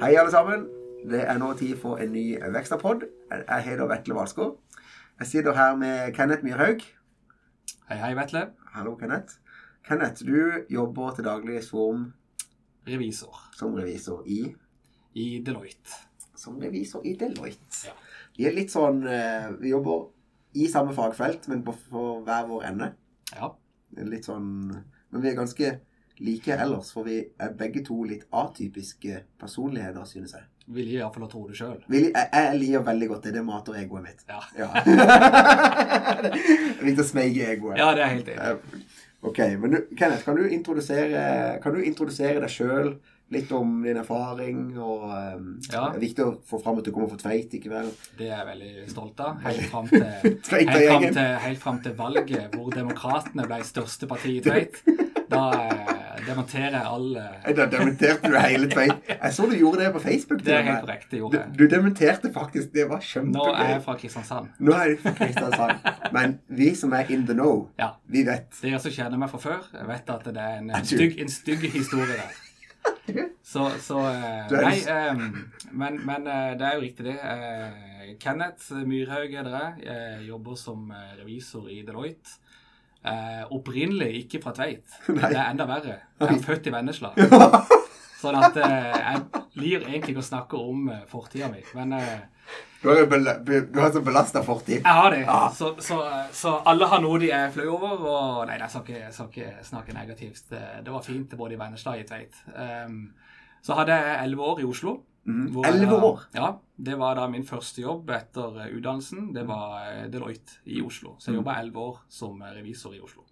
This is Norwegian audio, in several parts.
Hei, alle sammen. Det er nå tid for en ny Vekstapod. Jeg heter Vetle Valskår. Jeg sitter her med Kenneth Myrhaug. Hei, hei, Vetle. Hallo, Kenneth. Kenneth, du jobber til daglig som, Revisor som revisor i i Deloitte. Som revisor i Deloitte. Ja. Vi er litt sånn eh, Vi jobber i samme fagfelt, men på for hver vår ende. Ja. Litt sånn Men vi er ganske like ellers, for vi er begge to litt atypiske personligheter, synes jeg. Vil jeg iallfall tro det sjøl. Jeg, jeg liker veldig godt det. Det mater egoet mitt. Ja. Ja. viktig å smeige egoet. ja, det er helt enig. Eh, Ok, men du, Kenneth, kan du introdusere, kan du introdusere deg sjøl? Litt om din erfaring, og um, Ja. Det er viktig å få fram at du kommer fra Tveit, ikke vel? Det er jeg veldig stolt av. Helt fram til, helt fram til, helt fram til valget hvor Demokratene ble største parti i Tveit. Da demonterer alle Da dementerte du hele Tveit. Jeg så du gjorde det på Facebook. Det er helt korrekt. Det Du, gjorde jeg. du dementerte faktisk. Det var Nå er jeg fra Kristiansand. Nå er du fra Kristiansand. Men vi som er in the know, Ja. vi vet. Dere som kjenner meg fra før, vet at det er en, en, stygg, en stygg historie der. Så, så eh, Nei, en- eh, men, men eh, det er jo riktig, det. Eh, Kenneth Myrhaug er dere. Jeg jobber som revisor i Deloitte. Eh, opprinnelig ikke fra Tveit. Nei. Det er enda verre. Jeg er født i Vennesla. Sånn at eh, jeg lir egentlig ikke å snakke om uh, fortida mi. Men eh, Du har, jo bela- be- du har så belasta fortid. jeg har det. Ja. Så, så, så alle har noe de er flau over. Og nei, jeg skal ikke, jeg skal ikke snakke negativt. Det, det var fint både i Vennesla og i Tveit. Um, så hadde jeg elleve år i Oslo. Mhm. Elleve da- år? Ja. Det var da min første jobb etter eh, utdannelsen. Det var eh, Deloitte i Oslo. Så jeg jobba elleve år som eh, revisor i Oslo.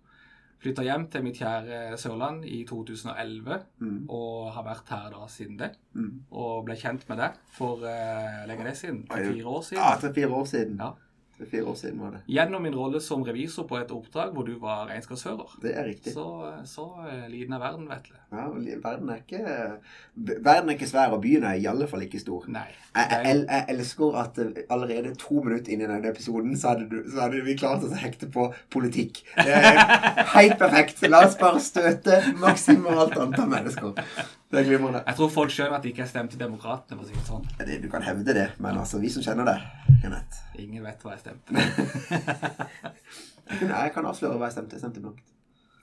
Flytta hjem til mitt kjære Sørland i 2011 mm. og har vært her da siden det. Mm. Og ble kjent med deg for uh, lenge det siden. Oi, Fire år siden. Ja, tre-fire år siden. Ja. Tre-fire år siden var det. Gjennom min rolle som revisor på et oppdrag hvor du var regnskapsfører. Det er riktig. Så, så eh, liten er verden, Vetle. Ja, verden er ikke Verden er ikke svær, og byen er i alle fall ikke stor. Nei. Jeg, jeg, jeg elsker at eh, allerede to minutter inn i denne episoden så hadde, du, så hadde vi klart oss å hekte på politikk. Det er helt perfekt. La oss bare støte maksimalt antall mennesker. Det er glimrende. Jeg tror folk skjønner at de ikke har stemt til Demokratene, for å si det sånn. Det- Du kan hevde det, men altså, vi som kjenner det, Kenneth Ingen vet hva jeg stemte. Jeg kan- Jeg kan avsløre hva jeg stemte. Jeg stemte blankt.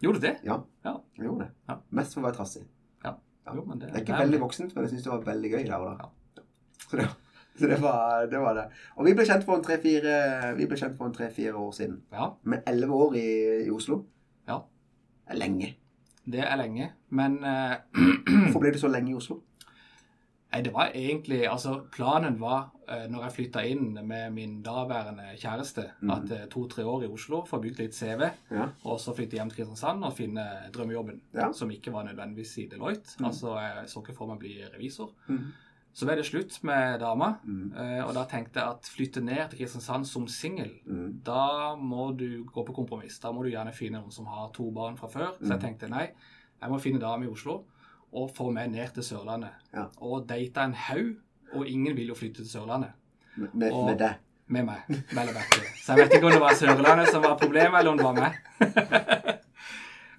Gjorde du det? Ja, Ja. jeg gjorde det. Ja. Mest for å være trassig. Ja. Jo, men det, Det er ikke det veldig voksent, men jeg syns det var veldig gøy der og da. Ja. Så, det, så det, var, det var det. Og vi ble kjent for en tre-fire år siden. Ja, Med elleve år i, i Oslo. Ja. Er lenge. Det er lenge. Men eh, Hvorfor ble du så lenge i Oslo? Nei, det var egentlig Altså, planen var, eh, når jeg flytta inn med min daværende kjæreste, Mhm. at eh, to-tre år i Oslo, få bygd litt CV, Ja. og så flytte hjem til Kristiansand og finne drømmejobben, Ja. som ikke var nødvendigvis i Deloitte. Mm. Altså, jeg så ikke for meg å bli revisor. Mhm. Så ble det slutt med dama, Mhm. eh, og da tenkte jeg at flytte ned til Kristiansand som singel, mm. da må du gå på kompromiss. Da må du gjerne finne noen som har to barn fra før. Så jeg Mhm. tenkte nei, jeg må finne dame i Oslo og få meg ned til Sørlandet. Ja. Og data en haug, og ingen vil jo flytte til Sørlandet. Med, med, Og- med deg. Med meg. vel. Så jeg vet ikke om det var Sørlandet som var problemet, eller om det var meg.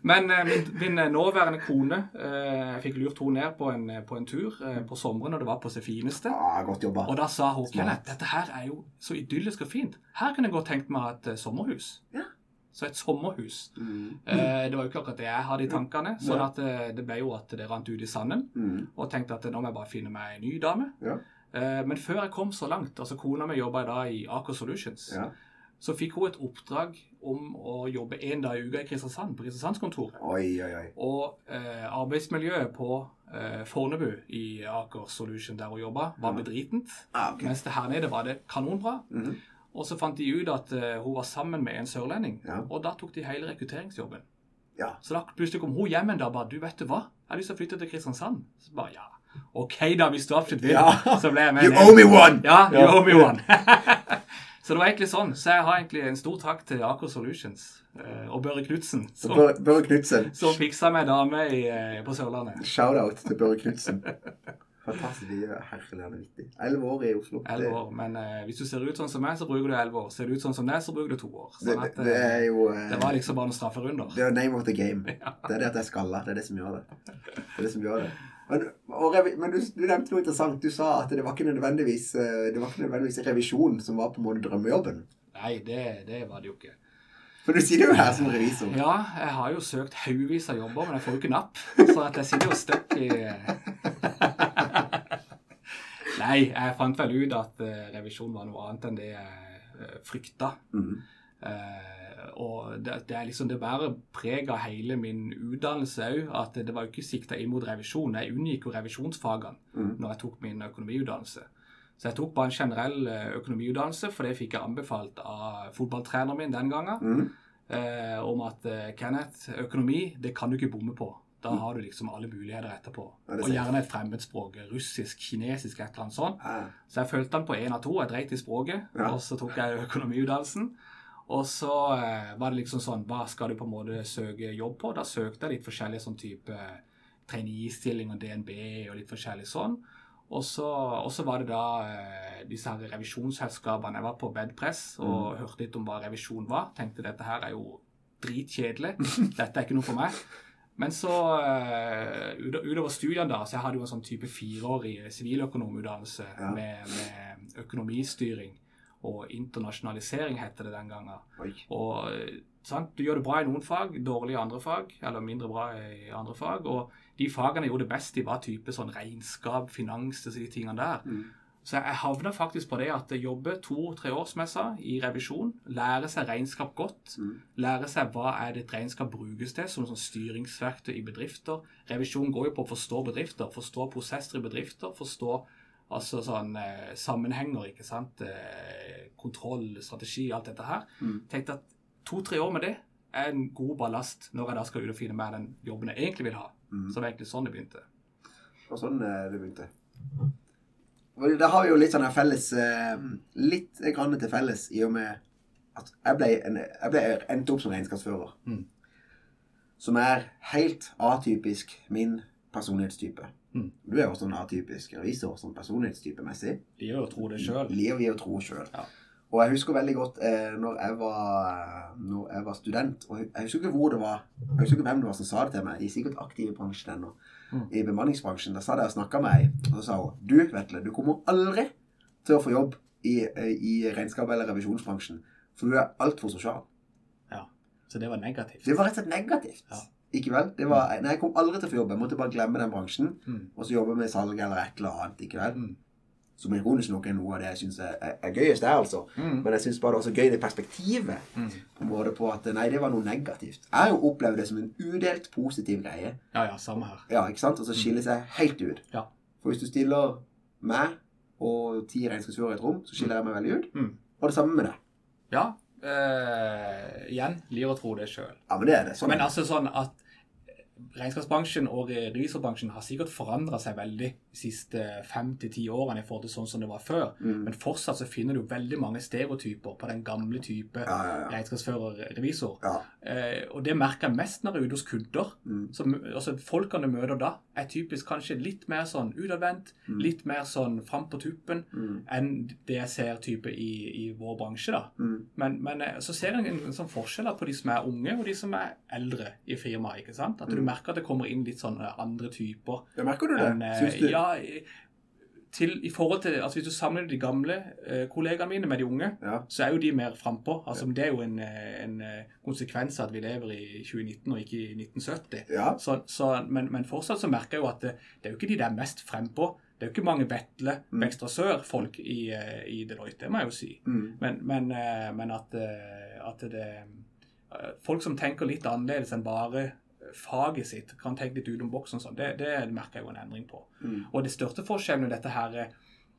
Men eh, min, min eh, nåværende kone eh, Jeg fikk lurt henne ned på en, på en tur eh, på sommeren og det var på sitt fineste. Ah, godt jobba. Og da sa hun Kenneth, dette her er jo så idyllisk og fint. Her kunne jeg godt tenkt meg et eh, sommerhus. Ja. Så et sommerhus. Mm. Eh, det var jo ikke akkurat det jeg hadde i tankene. Sånn at eh, det ble jo at det rant ut i sanden. Mm. Og tenkte at nå må jeg bare finne meg en ny dame. Ja. Eh, men før jeg kom så langt, altså kona mi jobba da i Aker Solutions, Ja. Så fikk hun et oppdrag om å jobbe én dag i uka i Kristiansand, på Kristiansandskontoret. Oi, oi, oi. Og eh, arbeidsmiljøet på eh, Fornebu i Aker Solution der hun jobba, var Ja. bedritent. Ah, okay. Mens det her nede var det kanonbra. Mhm. Og så fant de ut at eh, hun var sammen med en sørlending, Ja. og da tok de hele rekrutteringsjobben. Ja. Så da plutselig kom hun hjem en dag og bare Du, vet du hva? Jeg har lyst til å flytte til Kristiansand. Så bare ja. OK, da, hvis du absolutt vil. Ja. Så ble jeg med. You owe me one! Ja, you Ja. owe me one. så det var egentlig sånn. Så jeg har egentlig en stor takk til Aker Solutions eh, og Børre Knutsen, som, Børre Knutsen. som fiksa meg dame i, eh, på Sørlandet. Shout-out til Børre Knutsen. Fantastisk. De er herlig vittig. Elleve år i Oslo. Elleve år. Men eh, hvis du ser ut sånn som meg, så bruker du elleve år. Ser du ut sånn som deg, så bruker du to år. Det, Sånn at, det det, er jo eh, det var liksom bare noen strafferunder. Det er name of the game. Det er det at jeg er skalla. Det er det som gjør det. Det er det som gjør det. Men, du, du nevnte noe interessant. Du sa at det var ikke nødvendigvis, eh, det var ikke nødvendigvis revisjon som var på en måte drømmejobben. Nei, det, det var det jo ikke. For du sitter jo her som revisor. Ja, jeg har jo søkt haugevis av jobber, men jeg får jo ikke napp. Så at jeg sitter jo støkk i Nei, jeg fant vel ut at eh, revisjon var noe annet enn det jeg uh, frykta. Mhm. Eh, og det, det liksom det bærer preg av hele min utdannelse òg, at det var jo ikke sikta inn mot revisjon. Jeg unngikk jo revisjonsfagene mm. når jeg tok min økonomiutdannelse. Så jeg tok bare en generell eh, økonomiutdannelse, for det fikk jeg anbefalt av fotballtreneren min den gangen. Mm. Eh, om at eh, Kenneth, økonomi, det kan du ikke bomme på. Da har du liksom alle muligheter etterpå. Ja, er Og gjerne et fremmedspråk. Russisk, kinesisk, et eller annet sånt. Ja. Så jeg følte den på én av to. Jeg dreit i språket, Ja. og så tok jeg økonomiutdannelsen. Og så eh, var det liksom sånn Hva skal du på en måte søke jobb på? Da søkte jeg litt forskjellige sånn type trainee-stillinger, DNB og litt forskjellig sånn. Og så, var det da eh, disse her revisjonsselskapene. Jeg var på Bedpress og hørte litt om hva revisjon var. Tenkte dette her er jo dritkjedelig. Dette er ikke noe for meg. Men så eh, utover studiene da, så jeg hadde jo en sånn type fireårig siviløkonomutdannelse Ja. med, med økonomistyring og internasjonalisering, heter det den gangen. Oi. Og eh, sant? Du gjør det bra i noen fag, dårlig i andre fag, eller mindre bra i andre fag. Og de fagene jeg gjorde det best i, var type sånn regnskap, finans, disse tingene der. Mm. Så jeg havna faktisk på det at jeg jobber to-tre år, som jeg sa, i revisjon. Lære seg regnskap godt. Mm. Lære seg hva er det et regnskap brukes til, som sånn styringsverktøy i bedrifter. Revisjon går jo på å forstå bedrifter, forstå prosesser i bedrifter, forstå altså sånn eh, sammenhenger, ikke sant. Eh, kontroll, strategi, alt dette her. Mm. Tenkte at to-tre år med det er en god ballast når jeg da skal ut og finne meg den jobben jeg egentlig vil ha. Mm. Så det var egentlig sånn det begynte. Og sånn eh, det begynte. Da har vi jo litt sånn her felles eh, Litt grann til felles i og med at jeg ble, en, jeg ble endt opp som regnskapsfører. Mm. Som er helt atypisk min personlighetstype. Mm. Du er også en atypisk revisor sånn personlighetstypemessig. Gjør jo tro det sjøl. Lever vi å tro sjøl. Ja. Og jeg husker veldig godt eh, når, jeg var, når jeg var student og Jeg husker ikke hvor det var Jeg husker ikke hvem det var som sa det til meg. De er sikkert aktive i bransjen ennå. Mm. I bemanningsbransjen. Da sa jeg og snakka med ei, og så sa hun Du, Vetle, du kommer aldri til å få jobb i, i regnskap- eller revisjonsbransjen. For du er altfor sosial. Ja. Så det var negativt. Det var rett og slett negativt. Ja. Ikke vel? Det var, nei, jeg kom aldri til å få jobb. Jeg måtte bare glemme den bransjen. Mm. Og så jobbe med salg eller et eller annet. Ikke vel? Mm. Som ironisk nok er noe av det jeg syns er, er, gøyest der, altså. Mm. Men jeg syns bare det er også gøy det perspektivet Mm. på en måte på at nei, det var noe negativt. Jeg har jo opplevd det som en udelt positiv greie. Ja, ja, samme her. Ja, ikke sant? Og så skiller seg helt ut. Ja. For hvis du stiller meg og ti regnskapsførere i et rom, så skiller jeg meg veldig ut. Mm. Og det samme med deg. Ja. Eh, igjen, lir å tro det sjøl. Ja, men det er det. Sånn Men altså sånn at regnskapsbransjen og revisorbransjen har sikkert forandra seg veldig siste fem til ti årene i forhold til sånn som det var før. Mm. Men fortsatt så finner du veldig mange stereotyper på den gamle type Ja, ja, ja. regnskapsfører-revisor. ja. Eh, og det merker jeg mest når jeg er ute hos kunder. Mm. Så, altså, folkene du møter da, er typisk kanskje litt mer sånn utadvendt, Mm. litt mer sånn fram på tuppen Mm. enn det jeg ser type i, i vår bransje. da. Mm. Men, men eh, så ser jeg en, en sånn forskjell på de som er unge, og de som er eldre i firmaet. ikke sant? At du Mm. merker at det kommer inn litt sånn andre typer. Ja, merker du det? enn, eh, Syns du? Ja, til, i forhold til, altså Hvis du sammenligner de gamle eh, kollegaene mine med de unge, Ja. så er jo de mer frampå. Altså, Det er jo en, eh, en eh, konsekvens at vi lever i 2019 og ikke i 1970. Ja. Så, så, men, men fortsatt så merker jeg jo at det, det er jo ikke de der mest frempå. Det er jo ikke mange Vetle, Mm. Vekstra Sør-folk i, eh, i Deloitte, det må jeg jo si. Mm. Men, men, eh, men at, eh, at det eh, Folk som tenker litt annerledes enn bare faget sitt, kan tenke litt utenom boksen, sånn, det, det merker jeg jo en endring på. Mm. Og det største forskjellen med dette her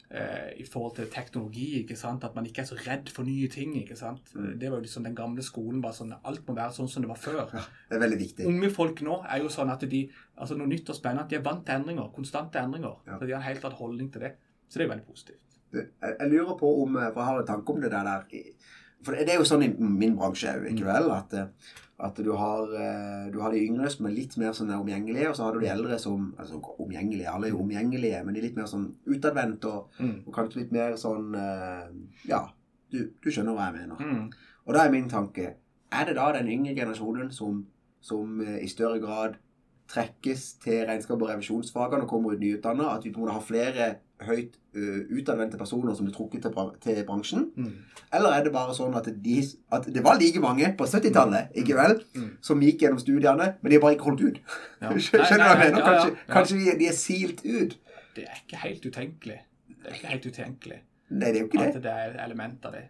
eh, i forhold til teknologi, ikke sant? at man ikke er så redd for nye ting. ikke sant? Mm. Det var jo liksom den gamle skolen, bare sånn, alt må være sånn som det var før. Det er veldig viktig. Unge folk nå er jo sånn at de altså noe nytt og spennende, at de er vant til endringer, konstante endringer. Ja. Så de har en helt annen holdning til det. Så det er veldig positivt. Jeg, lurer på om eh, For jeg har en tanke om det der. For det det er jo sånn i min bransje òg, ikke Mm. vel? At, eh, at du, har, eh, du har de yngre som er litt mer sånn omgjengelige, og så har du de eldre som altså omgjengelige, Alle er jo omgjengelige, men de er litt mer sånn utadvendte og, Mm. og kanskje litt mer sånn eh, Ja, du, du skjønner hva jeg mener. Mm. Og da er min tanke Er det da den yngre generasjonen som, som eh, i større grad trekkes til regnskap- og revisjonsfagene og kommer ut nyutdanna. At vi på en måte har flere høyt uh, utadvendte personer som blir trukket til, til bransjen. Mm. Eller er det bare sånn at, de, at det var like mange på 70-tallet ikke vel, Mm. som gikk gjennom studiene, men de har bare ikke holdt ut? Ja. Skjønner du hva jeg mener? Kanskje, ja, ja. kanskje de, de er silt ut? Det er ikke helt utenkelig. Det er ikke helt utenkelig Nei, det er jo ikke at det. det er element av det.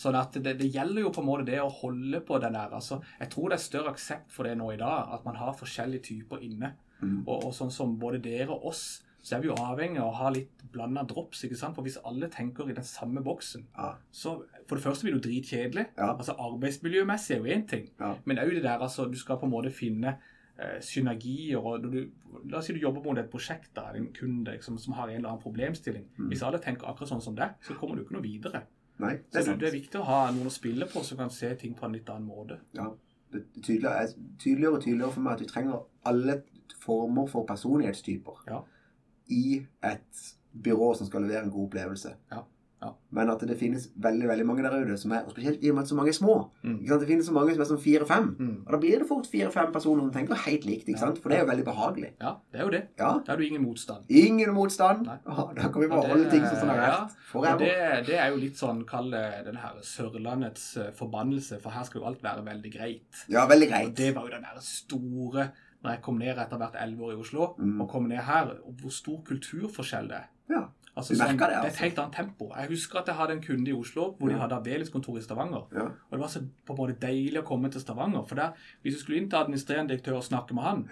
Sånn at det, det gjelder jo på en måte det å holde på den der. Altså, jeg tror det er større aksept for det nå i dag, at man har forskjellige typer inne. Mm. Og, og sånn som både dere og oss, så er vi jo avhengig av å ha litt blanda drops. ikke sant? For hvis alle tenker i den samme boksen, Ja. så for det første blir det jo dritkjedelig. Ja. Altså Arbeidsmiljømessig er jo én ting, Ja. men òg det der altså, du skal på en måte finne eh, synergier. og du, La oss si du jobber mot et prosjekt, da, en kunde liksom, som har en eller annen problemstilling. Mm. Hvis alle tenker akkurat sånn som deg, så kommer du ikke noe videre. Nei, det Så er det, sant. det er viktig å ha noen å spille på som kan se ting på en litt annen måte. Ja. Det er tydeligere, er tydeligere og tydeligere for meg at vi trenger alle former for personlighetstyper Ja. I et byrå som skal levere en god opplevelse. Ja, ja. Men at det finnes veldig veldig mange der ute, som er, og spesielt i og med at så mange er små. Mm. Det finnes så mange som er sånn fire-fem. Mm. Og da blir det fort fire-fem personer som tenker helt likt. ikke Ja. sant? For det er jo veldig behagelig. Ja, det er jo det. Ja. Da har du ingen motstand. Ingen motstand. Ah, Da kan vi bare det- holde ting som sånn har vært. Forever. det, det er jo litt sånn, kall det den her Sørlandets eh, forbannelse, for her skal jo alt være veldig greit. Ja, veldig greit. Og det var jo den der store Når jeg kom ned etter hvert elleve år i Oslo, Mm. og kom ned her, og hvor stor kulturforskjell det er. Ja. Altså, sånn, det, det er et altså. helt annet tempo. Jeg husker at jeg hadde en kunde i Oslo hvor de hadde avdelingskontor i Stavanger. Ja. Og det var så på en måte deilig å komme til Stavanger. For der, hvis du skulle inn til administrerende direktør og snakke med han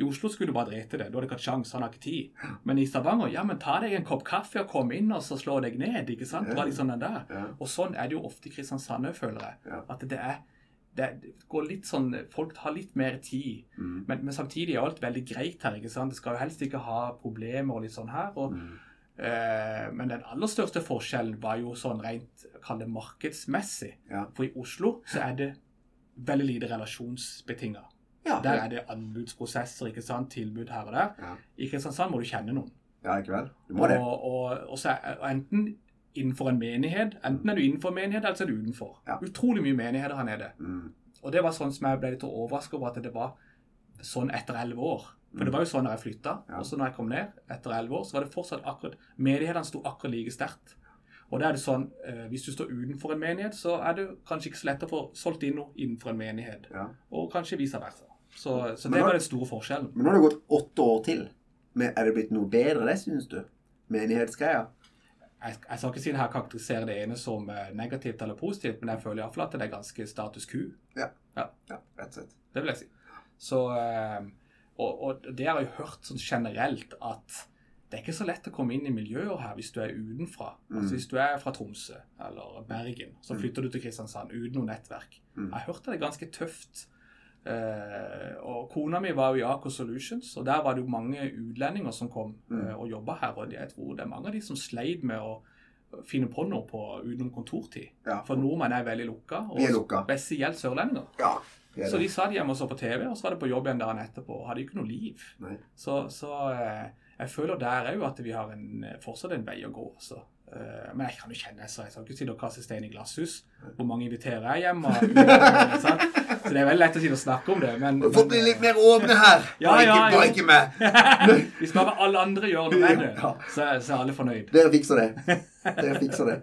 I Oslo skulle du bare drite det. Du hadde ikke hatt sjans, han har ikke tid. Men i Stavanger, ja, men ta deg en kopp kaffe og kom inn, og så slå deg ned. ikke sant? Var liksom den der. Og sånn er det jo ofte i Kristiansand òg, føler jeg. At det er det går litt sånn, Folk har litt mer tid. Mm. Men, men samtidig er alt veldig greit her. ikke sant? Det skal jo helst ikke ha problemer og litt sånn her. og Mm. Eh, men den aller største forskjellen var jo sånn rent kall det markedsmessig. Ja. For i Oslo så er det veldig lite relasjonsbetinga. Ja. Der er det anbudsprosesser, ikke sant? tilbud her og der. Ja. I Kristiansand må du kjenne noen. ja, ikke vel? Du må det. Og, og, og så er, og enten innenfor en menighet, enten er du innenfor en menighet, eller så er du utenfor. Ja. Utrolig mye menigheter her nede. Mm. Og det var sånn som jeg ble litt overrasket over at det var sånn etter elleve år. For det var jo sånn da jeg flytta. Ja. Og så når jeg kom ned etter elleve år, så var det fortsatt akkurat Menighetene sto akkurat like sterkt. Og da er det sånn, eh, Hvis du står utenfor en menighet, så er det kanskje ikke så lett å få solgt inn noe innenfor en menighet. Ja. Og kanskje vice versa. Så, så det nå- var den store forskjellen. Men nå har det gått åtte år til. Men er det blitt noe bedre, det syns du? Menighetsgreia? Jeg, jeg skal ikke si det her karakteriserer det ene som eh, negativt eller positivt, men jeg føler iallfall at det er ganske status quo. Ja, rett og slett. Det vil jeg si. Så, eh, og, og det har jeg hørt sånn generelt at det er ikke så lett å komme inn i miljøer her hvis du er utenfra. Mm. Altså Hvis du er fra Tromsø eller Bergen, så Mm. flytter du til Kristiansand uten noe nettverk. Mm. Jeg hørte det er ganske tøft. Eh, og kona mi var jo i Aker Solutions, og der var det jo mange utlendinger som kom Mm. eh, og jobba her. Og jeg tror det er mange av de som sleit med å finne på noe på utenom kontortid. Ja. For nordmenn er veldig lukka, og lukka. spesielt sørlendinger. Ja. det er Så de satt hjemme og så på TV, og så var det på jobb igjen dagen etterpå. og Hadde ikke noe liv. Så, så eh, jeg føler der er jo at vi har en, fortsatt en vei å gå. Så. Eh, men jeg kan jo kjenne så jeg skal ikke sitte og kaste stein i glasshus. Hvor mange inviterer jeg hjem? Og, så det er veldig lett å sitte og snakke om det. Men, får bli litt mer åpne her. Ja, bare, ja, ikke, bare ikke meg. Hvis bare alle andre gjør noe med det, så, så er alle fornøyd. Dere fikser det. Dere fikser det.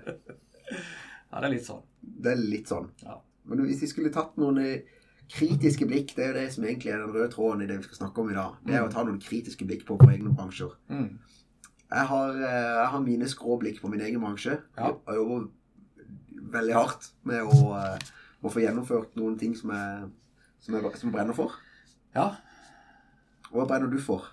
Ja, det er litt sånn. Det er litt sånn. Ja. Men hvis vi skulle tatt noen eh, kritiske blikk, det er jo det som egentlig er den røde tråden i det vi skal snakke om i dag. Det er å ta noen kritiske blikk på våre egne bransjer. Mm. Jeg har, eh, jeg har mine skrå blikk på min egen bransje. Ja. Jeg jobber veldig hardt med å, eh, å få gjennomført noen ting som jeg, som jeg, som jeg brenner for. ja. Hva brenner du for?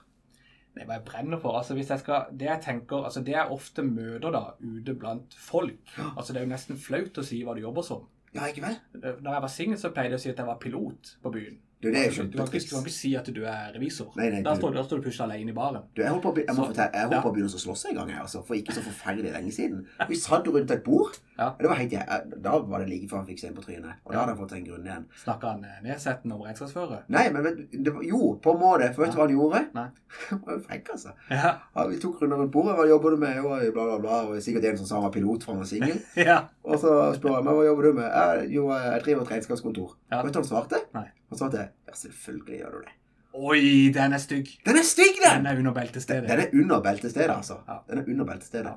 Det jeg brenner for. Altså hvis jeg skal, Det jeg tenker, altså det jeg ofte møter da ute blant folk altså Det er jo nesten flaut å si hva du jobber som. Ja, ikke vel? Når jeg var singel, så pleide jeg å si at jeg var pilot på byen. Du, det er jo Du kan, ikke, du kan ikke si at du er revisor. Nei, nei, da, du- står, du- da står du plutselig alene i baren. Du, jeg holdt på å, be- jeg må fortelle, jeg holdt på å begynne å slåss en gang, her, altså, for ikke så forferdelig lenge siden. Vi satt rundt et bord. Ja. Det var helt, jeg, da var det like før han fikk seg på trynet. Og da hadde han fått seg en grunn igjen. Snakka han eh, nedsettende om regnskapsfører? Nei, men det var, jo, på en måte. For vet du hva han gjorde? Nei. Han var frekk, altså. Ja. Ja, vi tok runder rundt bordet. Hva jobber du med? Jo, bla, bla, bla. Og sikkert en som sa han var pilot for han var singel. ja. Og så spør jeg meg hva jobber du med. Jeg, jo, jeg driver et regnskapskontor. Ja. Vet du hva han svarte? Nei. Han svarte ja, selvfølgelig gjør du det. Oi, den er stygg. Den er stygg, den! Den er under beltestedet. Den er under beltestedet, altså. Ja. Den er under beltestedet.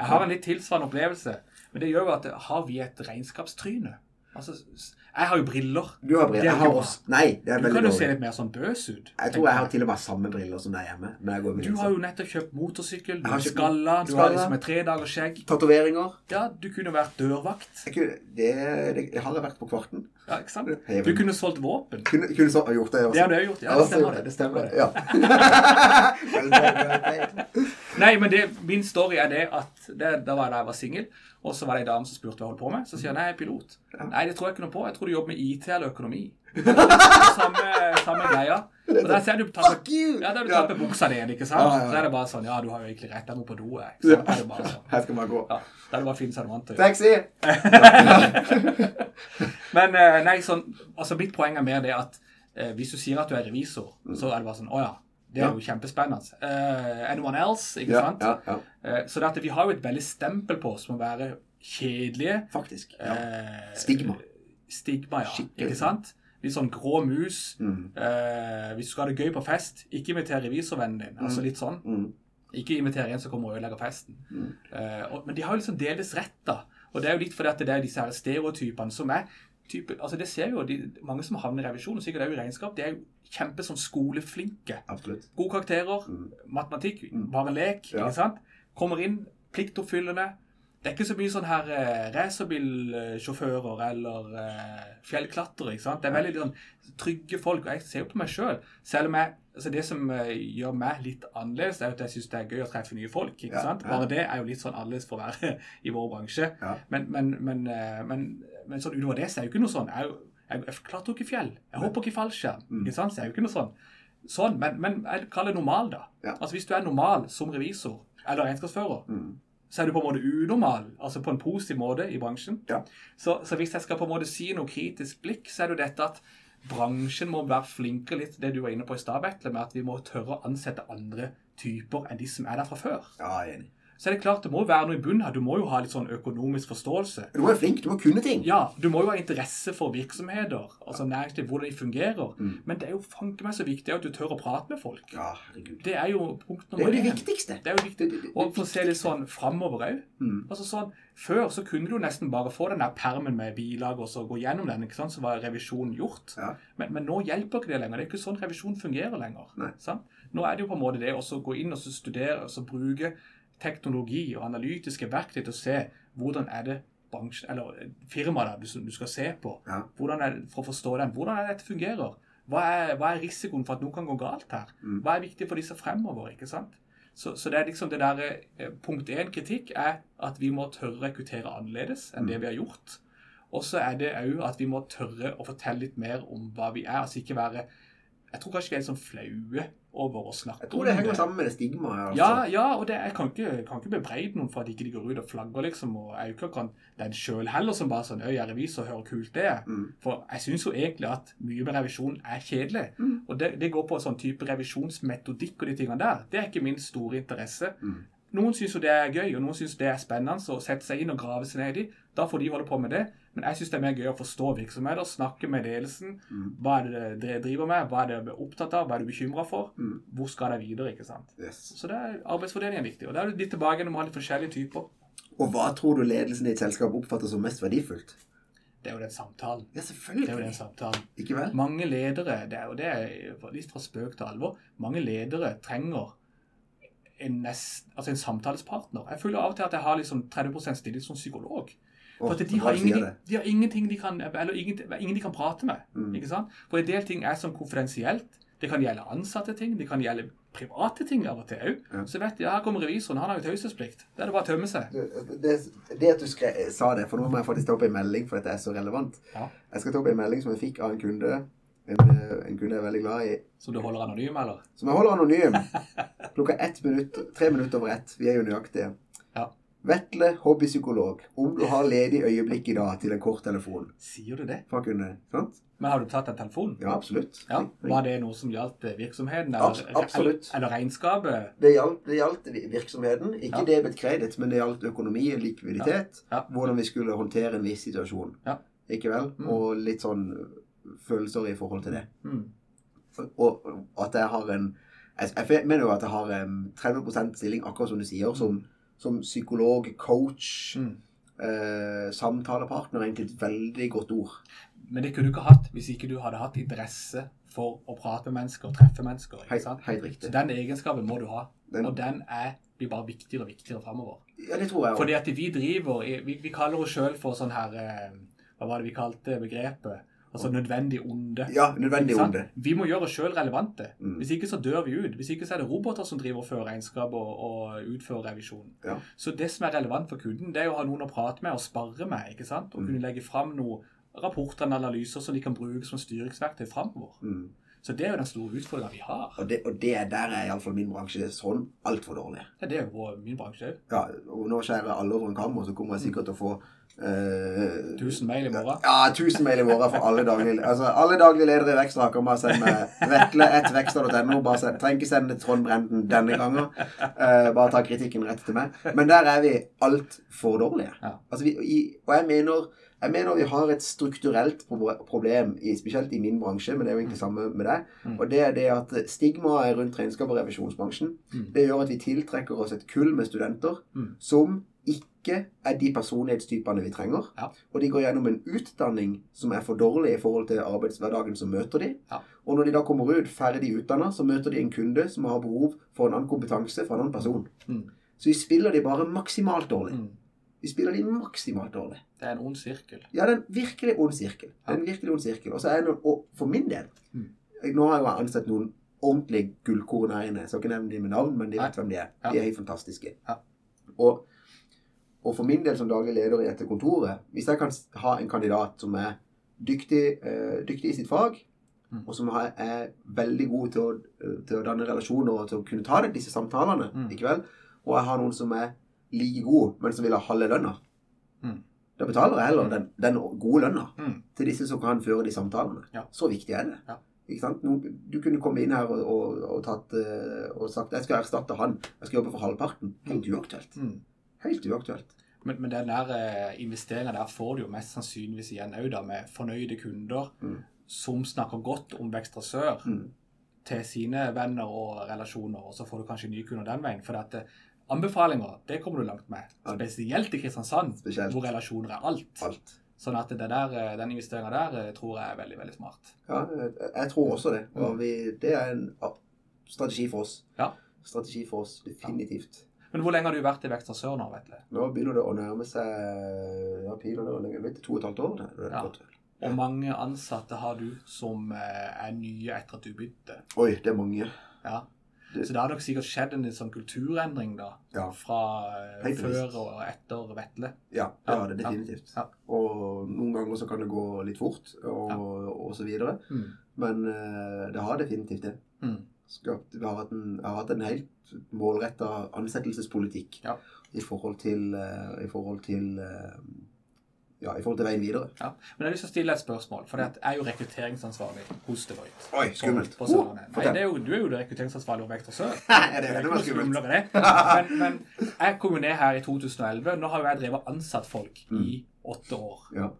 Jeg har en litt tilsvarende opplevelse, men det gjør jo at har vi et regnskapstryne? Altså, jeg har jo briller. Du har briller. Det er Jeg har også Nei, det er Du veldig kan jo se litt mer sånn bøs ut. Jeg tror jeg har til og med samme briller som deg hjemme. når jeg går med Du har jo nettopp kjøpt motorsykkel, du har skalla, du har liksom et tredagers skjegg. Tatoveringer. Ja, du kunne vært dørvakt. Jeg kunne, det, det har jeg vært på Kvarten. Ja, ikke sant? Du kunne solgt våpen. Kunne, kunne så gjort det også. Det har du jo gjort. Ja, det stemmer det. det stemmer det. Ja. Nei, men det, min story er det at det, da var jeg da jeg var singel, og så var det ei dame som spurte hva jeg holdt på med. Så sier jeg nei, jeg er pilot. Nei, det tror jeg ikke noe på. Jeg tror du jobber med IT eller økonomi. samme, samme greia. Og der ser du tar Fuck you! Ja, har du tatt ja. buksa di ikke sant? Ja, ja, ja. Så er det bare sånn Ja, du har jo egentlig rett. Jeg må på do, jeg. Så er det bare sånn. Her skal man gå. Ja, da er det bare å gjøre. Taxi! Men eh, nei, sånn, altså mitt poeng er mer det at eh, hvis du sier at du er revisor, så er det bare sånn Å ja, det er jo kjempespennende. Uh, anyone else? Ikke Ja, sant? ja, ja. Uh, så det at vi har jo et veldig stempel på oss som å være kjedelige. Faktisk. Ja. Eh, Stigma. Stigma, ja. Skikkelig. Ikke sant? Litt sånn grå mus. Mm. Hvis du skal ha det gøy på fest, ikke inviter revisorvennen din. Altså litt sånn. Mm. Ikke inviter en som kommer og ødelegger festen. Mm. Og, men de har jo liksom delvis rett, da. Og det er jo litt fordi at det er disse her stereotypene som er type, altså Det ser jo de, mange som havner i revisjon, og sikkert òg i regnskap, de er jo kjempe sånn skoleflinke. Absolutt. Gode karakterer, Mm. matematikk, Mm. bare lek. Ja. ikke sant? Kommer inn, pliktoppfyllende. Det er ikke så mye sånn her eh, racerbilsjåfører eller eh, fjellklatrere. ikke sant? Det er veldig sånn trygge folk. og Jeg ser jo på meg. Selv. selv om jeg, altså Det som eh, gjør meg litt annerledes, er at jeg syns det er gøy å treffe nye folk. ikke Ja, sant? ja. Bare det er jo litt sånn annerledes for å være i vår bransje. Ja. Men, men, men, eh, men, men sånn utover det så er jo ikke noe sånn. Jeg, er jo- jeg, jeg klarte jo ikke fjell. Jeg hopper ikke i fallskjerm. Mm. ikke sant? Så det er jo ikke noe sånn. Sånn, men, men jeg kaller det normal, da. Ja. Altså Hvis du er normal som revisor eller regnskapsfører, Mm. så er du på en måte unormal, altså på en positiv måte i bransjen. Ja. Så, så hvis jeg skal på en måte si noe kritisk blikk, så er det jo dette at bransjen må være flinkere litt det du var inne på i stad, med at vi må tørre å ansette andre typer enn de som er der fra før. Ja, jeg er enig. Så er det klart, det må jo være noe i bunnen her. Du må jo ha litt sånn økonomisk forståelse. Du må være flink. Du må kunne ting. Ja, du må jo ha interesse for virksomheter, altså næringsliv, hvordan de fungerer. Mm. Men det er jo fanken meg så viktig at du tør å prate med folk. Ja, herregud. Det er jo punkt Det er jo det viktigste. Det er jo viktig. Det- det- det- Og for å se litt sånn framover òg. Mm. Altså sånn, Før så kunne du nesten bare få den der permen med bilag og så gå gjennom den. ikke sant? Så var revisjonen gjort. Ja. Men, men nå hjelper ikke det lenger. Det er ikke sånn revisjon fungerer lenger. Nå er det jo på en måte det å gå inn og så studere og så bruke teknologi og analytiske verktøy til å se hvordan er det bransjen, eller firmaet du, du skal se på. Ja. Det, for å forstå den. Hvordan er dette fungerer? Hva er, hva er risikoen for at noe kan gå galt her? Mm. Hva er viktig for disse fremover? ikke sant? Så, så det er liksom det der, eh, Punkt én kritikk er at vi må tørre å rekruttere annerledes enn det vi har gjort. Og så er det òg at vi må tørre å fortelle litt mer om hva vi er. altså ikke være, Jeg tror kanskje vi er litt sånn flaue over å snakke om det. Jeg tror det henger sammen med det stigmaet. Altså. ja, ja, og det, jeg kan ikke, kan ikke bebreide noen for at ikke de går ut og flagger, liksom. Og jeg er jo ikke akkurat den sjøl heller som bare sånn Øy, jeg er revisor, hører kult det er. Mm. For jeg syns jo egentlig at mye med revisjon er kjedelig. Mm. Og det, det går på sånn type revisjonsmetodikk og de tingene der. Det er ikke min store interesse. Mm. Noen syns jo det er gøy, og noen syns det er spennende å sette seg inn og grave seg ned i. Da får de holde på med det. Men jeg syns det er mer gøy å forstå virksomheter, snakke med ledelsen. Mm. Hva er det dere driver med? Hva er det dere opptatt av? Hva er du bekymra for? Mm. Hvor skal det videre? ikke sant? Yes. Så det er arbeidsfordeling er viktig. Og da er du litt tilbake når man har litt forskjellige typer. Og hva tror du ledelsen i et selskap oppfatter som mest verdifullt? Det er jo den samtalen. Ja, selvfølgelig. Det er jo den samtalen. Ikke vel? Mange ledere, det er jo det er litt fra spøk til alvor, mange ledere trenger en, nest, altså en samtalespartner. Jeg føler av og til at jeg har liksom 30 stilling som psykolog. For de har, ingen, ingenting, de har ingenting de kan eller ingen, ingen de kan prate med. Mm. ikke sant? For en del ting er sånn konfidensielt. Det kan gjelde ansatte ting, det kan gjelde private ting av og til òg. Ja. Så vet de, her kommer revisoren, han har jo taushetsplikt. Det er det bare å tømme seg. Det, det, det at du skre, sa det, for nå må jeg faktisk ta opp en melding, for dette er så relevant. Ja. Jeg skal ta opp en melding som jeg fikk av en kunde, en, eh, en kunde jeg er veldig glad i, Som du holder anonym, eller? som jeg holder anonym. Klokka ett minutt, tre minutter over ett. Vi er jo nøyaktige. Vetle, hobbypsykolog. Om du har ledig øyeblikk i dag til en kort telefon. Sier du det? Fra kunde, sant? Men har du tatt en telefon? Ja, absolutt. Ja, Var det noe som gjaldt virksomheten? Abs- absolutt. Eller, eller regnskapet? Det gjaldt, det gjaldt virksomheten. Ikke Ja. debet kreditt, men det gjaldt økonomi, likviditet. Ja. Hvordan vi skulle håndtere en viss situasjon. Ja. Ikke vel? Mm. Og litt sånn følelser i forhold til det. Mm. Og og at jeg har en Jeg, jeg mener jo at jeg har en 30% stilling, akkurat som du sier, som, som psykolog, coach, Mm. eh, samtalepartner, egentlig et veldig godt ord. Men det kunne du ikke hatt hvis ikke du hadde hatt interesse for å prate med mennesker og treffe mennesker. ikke sant? helt Så riktig. den egenskapen må du ha. Den- Og den er, blir bare viktigere og viktigere framover. Ja, det tror jeg Fordi at vi driver Vi, vi kaller oss sjøl for sånn her eh, Hva var det vi kalte begrepet? Altså nødvendig onde. Ja, nødvendig onde. Vi må gjøre oss sjøl relevante. Mm. Hvis ikke så dør vi ut. Hvis ikke så er det roboter som driver og fører regnskap og, og utfører revisjon. Ja. Så det som er relevant for kunden, det er å ha noen å prate med og sparre med. ikke sant? Og Mm. kunne legge fram noen rapporter og analyser som de kan bruke som styringsverktøy framover. Mm. Så det er jo den store utfordringa vi har. Og, det, og det er der er iallfall min bransje sånn altfor dårlig. Ja, det er jo min bransje òg. Ja, og nå skjærer alle over en kam, og så kommer jeg sikkert til å få eh, 1000 mail i morgen. Ja, 1000 mail i morgen for alle daglige Altså, alle daglige ledere i Vekstra, kan bare sende meg vetle1vekstlag.no. Bare trenger ikke sende Trond Brenden denne gangen. Uh, bare ta kritikken rett til meg. Men der er vi altfor dårlige. Ja. Altså, vi, i, og jeg mener, jeg mener vi har et strukturelt problem, i, spesielt i min bransje, men det er jo egentlig samme med deg. Mm. Og det er det at stigmaet rundt regnskap og revisjonsbransjen, Mm. det gjør at vi tiltrekker oss et kull med studenter Mm. som ikke er de personlighetstypene vi trenger. Ja. Og de går gjennom en utdanning som er for dårlig i forhold til arbeidshverdagen som møter de. Ja. Og når de da kommer ut ferdig utdanna, så møter de en kunde som har behov for en annen kompetanse fra en annen person. Mm. Så vi spiller de bare maksimalt dårlig. Mm. Vi spiller de maksimalt dårlig. Det er en ond sirkel. Ja, det er en virkelig ond sirkel. Er en virkelig ond sirkel. Og så er det, og for min del Mm. Nå har jeg jo ansett noen ordentlige gullkorn her inne. Jeg skal ikke nevne dem med navn, men de vet hvem de er. Ja. De er helt fantastiske. Ja. Og, og for min del som daglig leder i dette kontoret, hvis jeg kan ha en kandidat som er dyktig, uh, dyktig i sitt fag, Mm. og som har, er veldig god til å, til å danne relasjoner og til å kunne ta det, disse samtalene Mm. likevel, og jeg har noen som er like god, men som vil ha halve lønna, Mm. da betaler jeg heller den, den gode lønna Mm. til disse som kan føre de samtalene. Ja. Så viktig er det. Ja. Du kunne komme inn her og, og, og, tatt, eh, og sagt jeg skal erstatte han, jeg skal jobbe for halvparten. Helt uaktuelt. Mm. Helt uaktuelt. Men, men den der eh, investeringa der får du jo mest sannsynligvis igjen òg, med fornøyde kunder Mm. som snakker godt om Vekstra Sør Mm. til sine venner og relasjoner, og så får du kanskje nye kunder den veien. For at eh, anbefalinger, det kommer du langt med. Spesielt i Kristiansand, Spesielt. hvor relasjoner er alt. Alt. Sånn at det der, eh, den investeringa der tror jeg er veldig, veldig smart. Ja, jeg, jeg tror også det. Og vi, det er en strategi for oss. Ja. Strategi for oss, definitivt. Men hvor lenge har du vært i Vekstra Sør nå, Vetle? Nå begynner det å nærme seg ja, piler det, hvor lenge? Vet du, to og et halvt år? Det, det er Ja. godt. Og mange ansatte har du som eh, er nye etter at du begynte. Oi, det er mange. Ja. Det- Så det har nok sikkert skjedd en sånn kulturendring da, Ja. fra eh, Helt før bevisst. og etter Vetle. Ja, Ja, ja, det er definitivt. ja. Og noen ganger så kan det gå litt fort, og, og så videre. Mm. Men eh, det har definitivt det. Mm. Skapt, vi har hatt en, har hatt en helt målretta ansettelsespolitikk Ja. i forhold til, eh, i forhold til eh, ja, i forhold til veien videre. Ja. Men jeg har lyst til å stille et spørsmål, for jeg er jo rekrutteringsansvarlig hos Deloitte. Oi, skummelt. på Sørlandet. Nei, det er jo, du er jo rekrutteringsansvarlig over Vektor Sør. er det er ikke noe skumlere det. Men, men jeg kom jo ned her i 2011. Nå har jo jeg drevet ansatt folk i åtte år. Ja.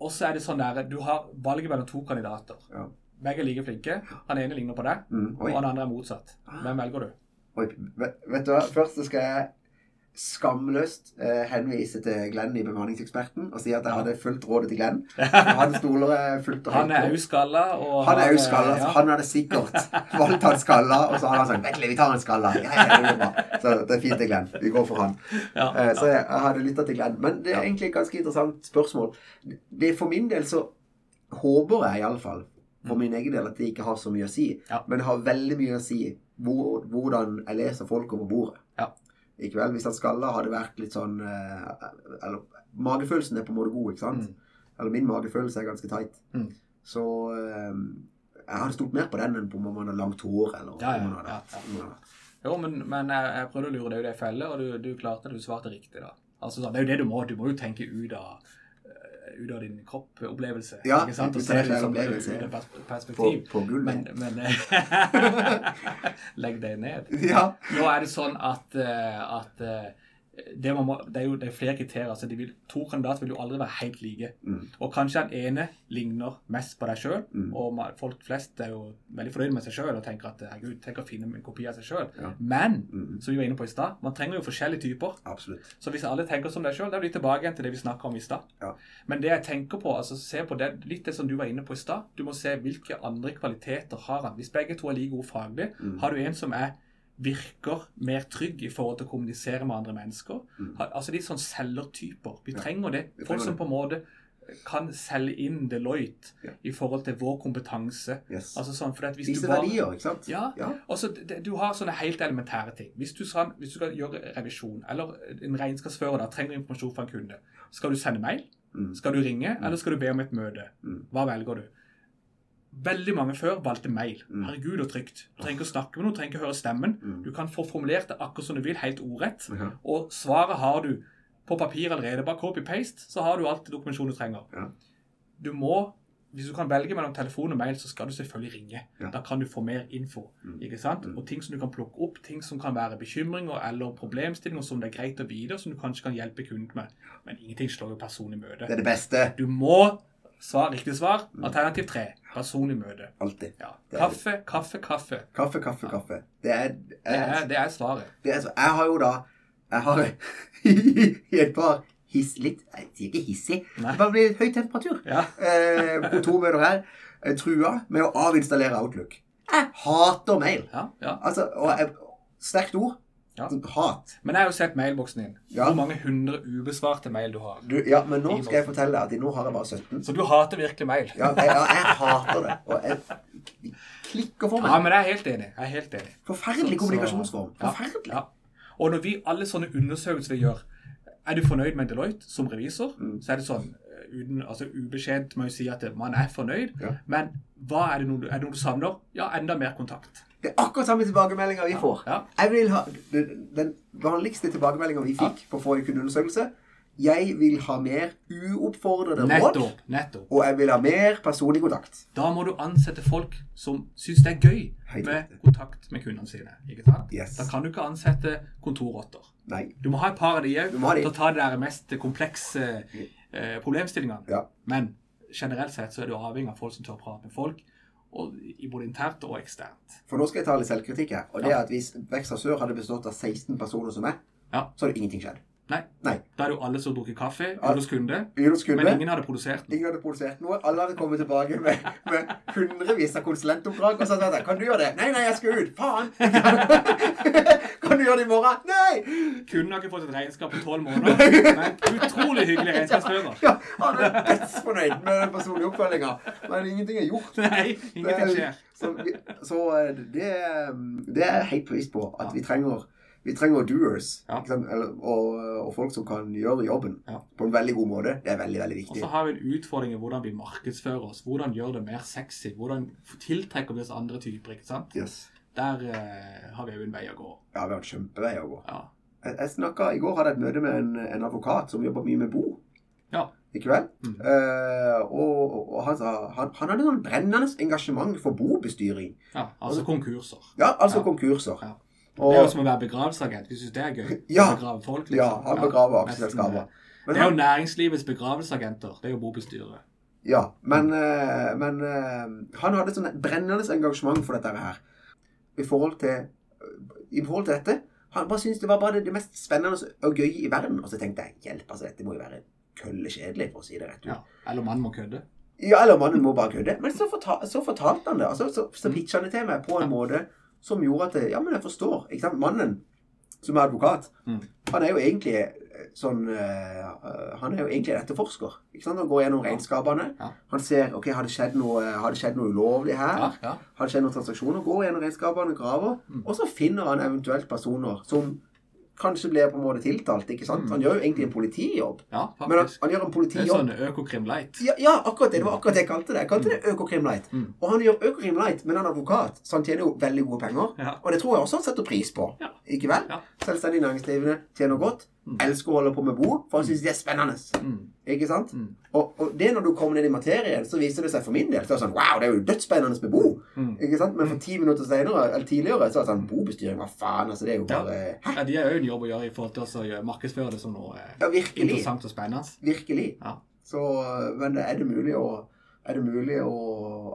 Og så er det sånn der, du har valget mellom to kandidater. Ja. Begge er like flinke. Han ene ligner på deg, Mm, og han andre er motsatt. Hvem velger du? oi. Vet, du hva? Først skal jeg skamløst eh, henvise til Glenn i Bemanningseksperten og si at jeg hadde fulgt rådet til Glenn. Han stoler fullt og Han er uskalla. og Han er har, jo skalla, så han hadde sikkert valgt han skalla. Og så hadde han sagt 'Vetle, vi tar en skalla'. Ja, ja, det bra. Så det er fint til Glenn. Vi går for han. Ja, Eh, Så jeg, jeg hadde lytta til Glenn. Men det er egentlig et ganske interessant spørsmål. Det For min del så håper jeg iallfall, for min egen del, at det ikke har så mye å si. Ja. Men det har veldig mye å si hvor, hvordan jeg leser folk over bordet. Ja. Ikke vel? Hvis han skalla hadde vært litt sånn eh, Eller magefølelsen er på en måte god, ikke sant? Mm. Eller min magefølelse er ganske tight. Mm. Så eh, jeg hadde stolt mer på den enn på om man hadde langt hår. eller Ja, ja, ja, Jo, men, men jeg, jeg prøvde å lure deg i ei felle, og du, du klarte det. Du svarte riktig, da. Altså, sånn, det er jo det du må. Du må jo tenke ut av, ut av din kropp-opplevelse. Ja, ikke sant? Og av det som et ut av ja. pers- På, perspektiv. på gulvet. Men, men Legg deg ned. ja. Nå er det sånn at, eh, at eh, det, man må, det er jo det er flere kriterier. altså de vil, To kandidater vil jo aldri være helt like. Mm. Og kanskje den ene ligner mest på deg sjøl, Mm. og folk flest er jo veldig fornøyde med seg sjøl og tenker at herregud, tenk å finne en kopi av seg sjøl. Ja. Men Mm. som vi var inne på i stad, man trenger jo forskjellige typer. Absolutt. Så hvis alle tenker som deg sjøl, da er vi tilbake igjen til det vi snakka om i stad. Ja. Men det jeg tenker på, altså se på det, litt det som du var inne på i stad. Du må se hvilke andre kvaliteter har han. Hvis begge to er like gode faglig, Mm. har du en som er virker mer trygg i forhold til å kommunisere med andre mennesker. Mm. Altså de sånn selgertyper. Vi trenger det. Folk trenger som det. på en måte kan selge inn Deloitte Ja. i forhold til vår kompetanse. Yes. Altså sånn, for at hvis Vise du bare... verdier, ikke sant? Ja, Ja. og så det- Du har sånne helt elementære ting. Hvis du, skal, hvis du skal gjøre revisjon, eller en regnskapsfører da, trenger informasjon fra en kunde, skal du sende mail? Mm. Skal du ringe, eller skal du be om et møte? Mm. Hva velger du? Veldig mange før valgte mail. Mm. Herregud, og trygt. Du trenger ikke å snakke med noen, du trenger ikke høre stemmen. Mm. Du kan få formulert det akkurat som du vil, helt ordrett. Og svaret har du på papir allerede. Bare copy-paste, så har du alt dokumentasjonen du trenger. Ja. Du må hvis du kan velge mellom telefon og mail, så skal du selvfølgelig ringe. Da kan du få mer info. Mm. ikke sant? Og ting som du kan plukke opp, ting som kan være bekymringer eller problemstillinger som det er greit å vite, og som du kanskje kan hjelpe kunden med. Men ingenting slår jo personlig møte. Det er det beste. Du må svar, riktig svar. Alternativ tre. Personlig møte. Alltid. Ja. Kaffe, kaffe, kaffe. Kaffe, kaffe, kaffe. Det er, Det er, det er svaret. det er Jeg har jo da Jeg har i et par hiss, litt Jeg sier ikke hissig. Det bare blir høy temperatur. Ja. Eh, kontormøter her. Trua med å avinstallere Outlook. Jeg hater mail. Ja, ja. Altså, og jeg, Sterkt ord. Ja. Hat. Men jeg har jo sett mailboksen din. Ja. Hvor mange hundre ubesvarte mail du har. Du, ja, men nå skal jeg fortelle deg at nå har jeg bare 17. Så du hater virkelig mail. Ja, jeg, ja, jeg hater det. Og jeg klikker for Ja, men jeg er helt enig. Jeg er helt enig. Forferdelig Så- kommunikasjonsform. Forferdelig. Ja. Og når vi, alle sånne undersøkelser vi gjør, er du fornøyd med Deloitte som revisor, Mm. så er det sånn eh, uten, altså ubeskjent må jo si at man er fornøyd, Ja. men hva er det noe, er det noe du savner? Ja, enda mer kontakt. Det er akkurat samme tilbakemeldinger vi får. Ja. Jeg vil ha Den, den vanligste tilbakemeldinga vi fikk på forrige kundeundersøkelse Jeg vil ha mer uoppfordrede råd, og jeg vil ha mer personlig kontakt. Da må du ansette folk som syns det er gøy Helt med riktig. kontakt med kundene sine. Yes. Da kan du ikke ansette kontorrotter. Nei. Du må ha et par av de òg til å ta de der mest komplekse eh, problemstillingene. Ja. Men generelt sett så er du avhengig av folk som tør å prate med folk, og, i både internt og eksternt. For nå skal jeg ta litt selvkritikk her. Og det er at hvis Vekst Sør hadde bestått av 16 personer som meg, Ja. så hadde ingenting skjedd. Nei. Nei. Da er det jo alle som bruker kaffe Yros kunde, men ingen hadde produsert den. ingen hadde produsert noe. Alle hadde kommet tilbake med, med hundrevis av konsulentoppdrag. Og hadde jeg kan du gjøre det? Nei, nei, jeg skal ut. Faen! kan du gjøre det i morgen? Nei! Kunden har ikke fått et regnskap på tolv måneder, men utrolig hyggelig regnskapsfører. Ja, han er dødsfornøyd med den personlige oppfølginga. Men ingenting er gjort. Nei, ingenting er- skjer. Så, så eh, det, det er jeg helt bevisst på. At vi trenger vi trenger doers. Ja. Ikke sant? Eller, og, og folk som kan gjøre jobben Ja. på en veldig god måte. Det er veldig, veldig viktig. Og så har vi en utfordring i hvordan vi markedsfører oss. Hvordan gjør det mer sexy? Hvordan tiltrekker vi oss andre typer? ikke sant? Yes. Der eh, har vi jo en vei å gå. Ja, vi har en kjempevei å gå. Ja. Jeg, jeg snakket, I går hadde jeg et møte med en, en advokat som jobber mye med bo. Ja. Ikke vel? Mm. Uh, og, og han sa han, han hadde sånn brennende engasjement for bobestyring. ja altså konkurser. Ja, altså Ja. konkurser. Ja. Og, Det er jo som å være begravelsesagent. Vi syns det er gøy. Ja. Begrave folk, liksom. ja, han begraver aksjeselskaper. Det er jo næringslivets begravelsesagenter. Det er jo bobestyret. ja, men, eh, men eh, han hadde sånn brennende engasjement for dette her. I forhold til, i forhold til dette. Han bare syntes det var bare det, det mest spennende og gøy i verden. Og så tenkte jeg hjelp, altså dette må jo være køllekjedelig, for å si det rett ut. Ja. Eller mannen må kødde. Ja, eller mannen må bare kødde. Men så, fortal, så fortalte han det. Altså, så, så pitcha han det til meg på en måte som gjorde at Ja, men jeg forstår. Ikke sant? Mannen som er advokat, Mm. han er jo egentlig eh, sånn uh, Han er jo egentlig en etterforsker. Ikke sant? Han går gjennom regnskapene. Ja. Han ser ok, har det skjedd noe, har det skjedd noe ulovlig her. Ja, ja. Har det skjedd noen transaksjoner? Går gjennom regnskapene, graver. Mm. Og så finner han eventuelt personer som kanskje blir på en måte tiltalt. ikke sant? Mm. Han gjør jo egentlig en politijobb. ja Men han, han gjør en politijobb. Det er sånn Økokrim light. ja, ja, akkurat det. Det var akkurat det jeg kalte det. Jeg kalte det Økokrim Light. Mm. Og han gjør Økokrim Light, men han er advokat, så han tjener jo veldig gode penger. Ja. Og det tror jeg også han setter pris på. Ja. Ikke vel? Ja. Selvstendig næringsdrivende tjener godt. Elsker å holde på med bo, for han syns det er spennende. Mm. Ikke sant? Mm. Og, og det når du kommer ned i materien, så viser det seg for min del så er det sånn Wow, det er jo dødsspennende med bo. Mm. Ikke sant? Men for ti minutter senere, eller tidligere så er det sånn Bobestyring, hva faen? Altså, det er jo bare Hæ? Ja, De har jo en jobb å gjøre i forhold til å markedsføre det som noe eh, Ja, interessant og spennende. Virkelig. Ja. Så, men er det mulig å er det mulig å,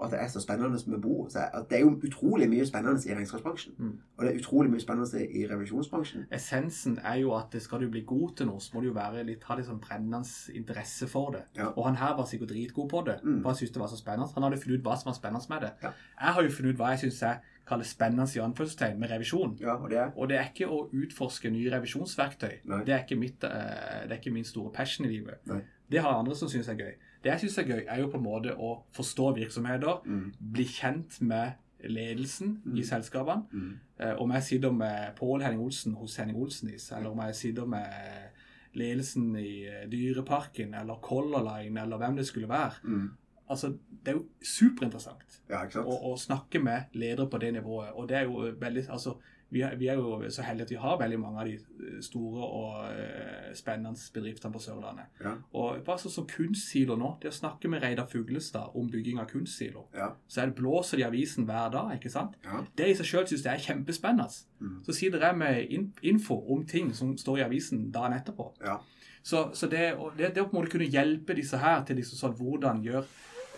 at det er så spennende med bo? Det er jo utrolig mye spennende i regnskapsbransjen. Mm. Og det er utrolig mye spennende i revisjonsbransjen. Essensen er jo at skal du bli god til noe, så må du jo være litt, ha litt sånn brennende interesse for det. Ja. Og han her var sikkert dritgod på det, Mm. han syntes det var så spennende. Han hadde funnet ut hva som var spennende med det. Ja. Jeg har jo funnet ut hva jeg syns jeg kaller spennende i anførselstegn med revisjon. Ja, og det er Og det er ikke å utforske nye revisjonsverktøy. Det er, mitt, eh, det er ikke min store passion i livet. Nei. Det har andre som syns er gøy. Det jeg syns er gøy, er jo på en måte å forstå virksomheter, mm, bli kjent med ledelsen i Mm. selskapene. mm, Eh, Om jeg sitter med Pål Henning Olsen hos Henning Olsenis, eller om jeg sitter med ledelsen i eh, Dyreparken, eller Color Line, eller hvem det skulle være. mm. Altså, Det er jo superinteressant Ja, å, å snakke med ledere på det nivået. Og det er jo veldig Altså, vi er, vi er jo så heldige at vi har veldig mange av de eh, store og eh, spennende bedriftene på Sørlandet. Ja. Og bare sånn som kunstsilo nå, det å snakke med Reidar Fuglestad om bygging av kunstsilo, Ja. så er det blåser de i avisen hver dag, ikke sant? Ja. Det i seg sjøl syns jeg er kjempespennende. Mm. Så sitter jeg med in info om ting som står i avisen dagen etterpå. Ja. Så, så det, det, det å på en måte kunne hjelpe disse her til liksom sånn, hvordan gjør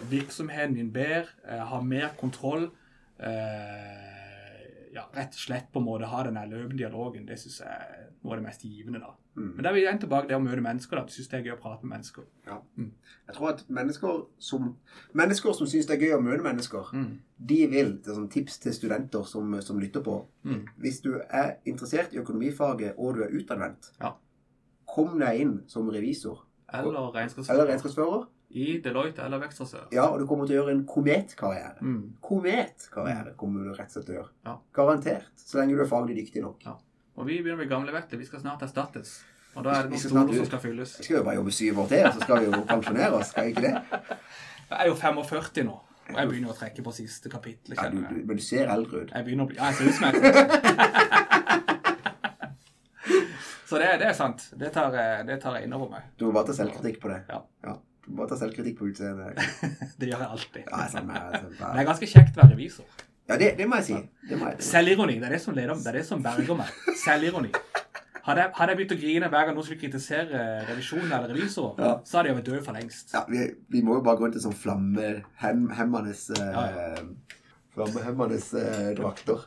virksomheten din bedre, eh, ha mer kontroll eh, ja, Rett og slett på en måte ha den løpende dialogen, det syns jeg er noe av det mest givende. da. Mm. Men der er jeg tilbake det å møte mennesker. da. Du syns det er gøy å prate med mennesker. Ja, Jeg tror at mennesker som Mennesker som syns det er gøy å møte mennesker, Mm. de vil Det er sånn tips til studenter som, som lytter på. Mm. Hvis du er interessert i økonomifaget og du er utadvendt, Ja. kom deg inn som revisor Eller eller regnskapsfører regnskapsfører. I Deloitte eller Vekstrasør. Ja, og du kommer til å gjøre en kometkarriere. Mm. Kometkarriere kommer du rett og slett til å gjøre. Ja. Garantert. Så lenge du er faglig dyktig nok. Ja. Og vi begynner å bli gamle, vet. Vi skal snart erstattes. Og da er det noen stoler som skal fylles. Vi skal jo bare jobbe syv år til, så skal vi jo pensjonere oss. Skal vi ikke det? Jeg er jo 45 nå, og jeg begynner å trekke på siste kapittel. Ja, du, du, men du ser eldre ut. Jeg begynner å bli Ja, jeg ser ut som jeg Så det, det er sant. Det tar, det tar jeg innover meg. Du må bare ta selvkritikk på det. Ja. Du må ta selvkritikk på utseendet. Det gjør jeg alltid. Ja, er med deg, altså. Men det er ganske kjekt å være revisor. ja det, det må jeg si. Det må jeg. Selvironi, det er det som leder Det er det som berger meg. Selvironi. Hadde jeg, hadde jeg begynt å grine hver gang noen skulle kritisere revisjonen eller revisorer, Ja. så hadde jeg vært død for lengst. Ja, vi, vi må jo bare gå rundt i sånn flammehemmende uh, Ja, Flammehemmende uh, drakter.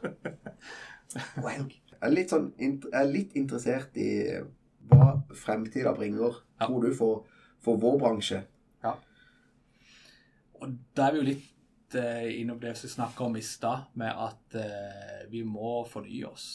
Wow. Jeg er litt, sånn, er litt interessert i hva fremtida bringer, Ja. tror du, for, for vår bransje. Og da er vi jo litt eh, innom det vi snakka om i stad, med at eh, vi må fornye oss.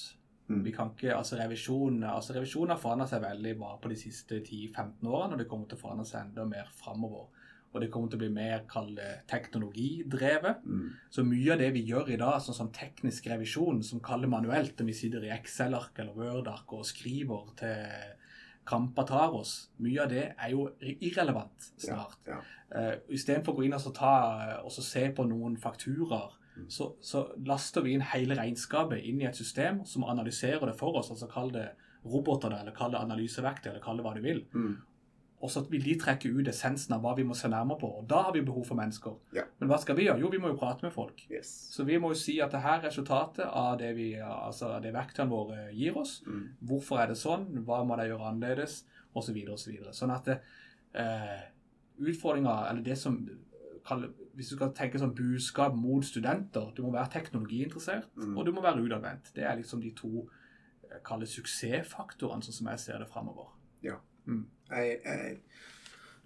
Mm. Vi kan ikke, altså Revisjon altså revisjon har forandra seg veldig bare på de siste 10-15 årene, og det kommer til å forandre seg enda mer framover. Og det kommer til å bli mer kall teknologidrevet. Mm. Så mye av det vi gjør i dag, sånn som teknisk revisjon, som kaller manuelt, når vi sitter i Excel-ark eller Word-ark og skriver til krampa tar oss, mye av det er jo irrelevant snart. Ja. Uh, Istedenfor å gå inn og så ta, og så se på noen fakturaer, Mm. så, så laster vi inn hele regnskapet inn i et system som analyserer det for oss. altså Kall det roboter, eller kall det analyseverktøy, eller kall det hva du vil. Mm. Og så vil de trekke ut essensen av hva vi må se nærmere på. Og da har vi behov for mennesker. Ja. Men hva skal vi gjøre? Jo, vi må jo prate med folk. Yes. Så vi må jo si at det her er resultatet av det, vi, altså det verktøyene våre gir oss. Mm. Hvorfor er det sånn? Hva må de gjøre annerledes? Og så videre og så videre. Sånn at det, eh, utfordringa, eller det som kaller, Hvis du skal tenke sånn budskap mot studenter Du må være teknologiinteressert, Mm. og du må være utadvendt. Det er liksom de to eh, suksessfaktorene, sånn som jeg ser det framover. Jeg er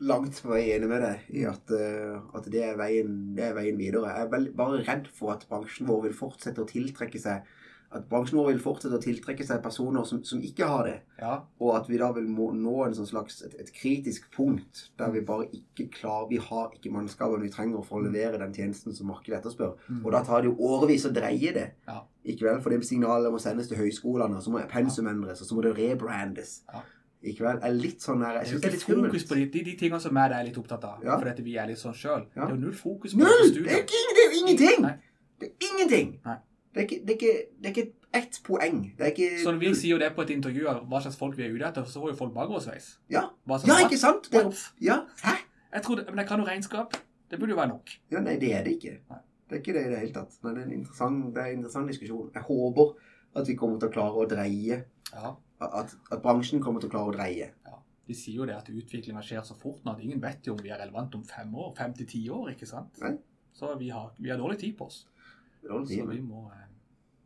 langt på vei enig med deg i at, eh, at det, er veien, det er veien videre. Jeg er veldig, bare redd for at bransjen vår vil fortsette å tiltrekke seg at bransjen vår vil fortsette å tiltrekke seg personer som, som ikke har det. Ja, Og at vi da vil må, nå en sånn slags et, et kritisk punkt der vi bare ikke klarer Vi har ikke mannskapene vi trenger for å levere den tjenesten som markedet etterspør. Mm. Og da tar det jo årevis å dreie det. Ja. Ikke vel? For det signalet må sendes til høyskolene, og så må pensum endres, og så må det rebrandes. Ja. Ikke vel? Jeg er litt sånn her Jeg Det er jo det er litt skummelt. fokus på de, de, de tingene som jeg er litt opptatt av. Ja. Fordi vi er litt sånn sjøl. Ja. Det er jo null fokus på Null! det Det er, ikke, det er jo ingenting! Nei. Det er ingenting! Nei. Det er ikke, det er ikke, det er ikke ett poeng. Det er ikke Så når vi sier jo det på et intervju av hva slags folk vi er ute etter, så får jo folk bakoversveis. Ja, ja ikke sant? Det, ja, hæ? Jeg trodde, men jeg kan jo regnskap. Det burde jo være nok. Ja, nei, det er det ikke. Nei. Det er ikke det i det hele tatt. Men det er en interessant, det er en interessant diskusjon. Jeg håper at vi kommer til å klare å dreie Ja. At, at bransjen kommer til å klare å dreie. Ja. De sier jo det at utviklinga skjer så fort nå at ingen vet jo om vi er relevant om fem år, fem til ti år, ikke sant? Nei. Så vi har, vi har dårlig tid på oss. Er Så vi må eh,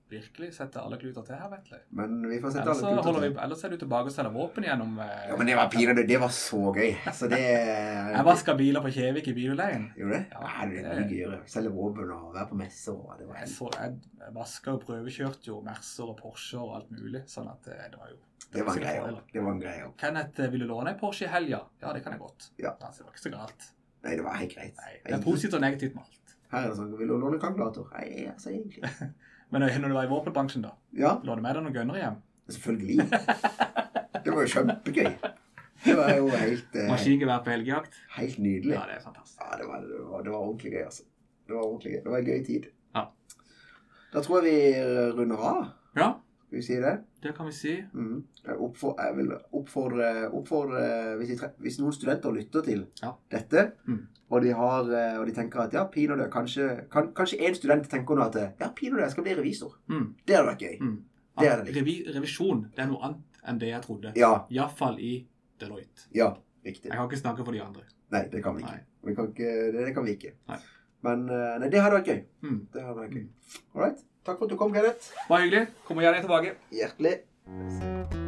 virkelig sette alle kluter til her, Vetle. Men vi får sette Ellers, alle kluter kluter vi, til. ellers er du tilbake og selger våpen gjennom eh, Ja, men det var pinadø Det var så gøy. Så det Jeg vaska biler på Kjevik i bilutleien. Gjorde du det? Ja, Ja, det er mye gøyere. Selge våpen og være på messer det var Jeg, så, jeg vaska og prøvekjørte jo Mercer og Porscher og alt mulig, sånn at eh, det var jo Det var en greie fordeler. Det var en greie òg. Kenneth, eh, vil du låne en Porsche i helga? Ja, det kan jeg godt. Ja. Altså, det var ikke så galt. Nei, det var helt greit. Nei, det er positivt og negativt med alt. Her er det sånn Vil du låne kalkulator? Nei, altså egentlig. Men når du var i våpenbransjen, da? Ja, Lå det med deg noen gønnere hjem? selvfølgelig. Det var jo kjempegøy. Det var jo helt, eh, Maskingevær på helgejakt? helt nydelig. Ja, det er fantastisk. Ja, det var, det, var, det var ordentlig gøy, altså. Det var ordentlig gøy. Det var en gøy tid. Ja. Da tror jeg vi runder av. Ja, Skal vi si det? det kan vi si. Mm. Jeg, oppfor, jeg vil oppfordre, oppfordre hvis, tre, hvis noen studenter lytter til Ja. dette, Mm. og, de har, eh, og de tenker at ja, pinadø Kanskje, kan, kanskje en student tenker nå at ja, pinadø, jeg skal bli revisor. Mm. Det hadde vært gøy. Mm. Det det litt. Revi revisjon det er noe annet enn det jeg trodde. Ja. Iallfall i Deloitte. Ja. Riktig. Jeg kan ikke snakke for de andre. Nei, det kan vi ikke. Vi kan ikke det, det kan vi ikke. Nei. Men eh, nei, det hadde vært gøy. Mm. Det hadde vært gøy. All right. Takk for at du kom, Kenneth. Bare hyggelig. Kommer gjerne tilbake. Hjertelig.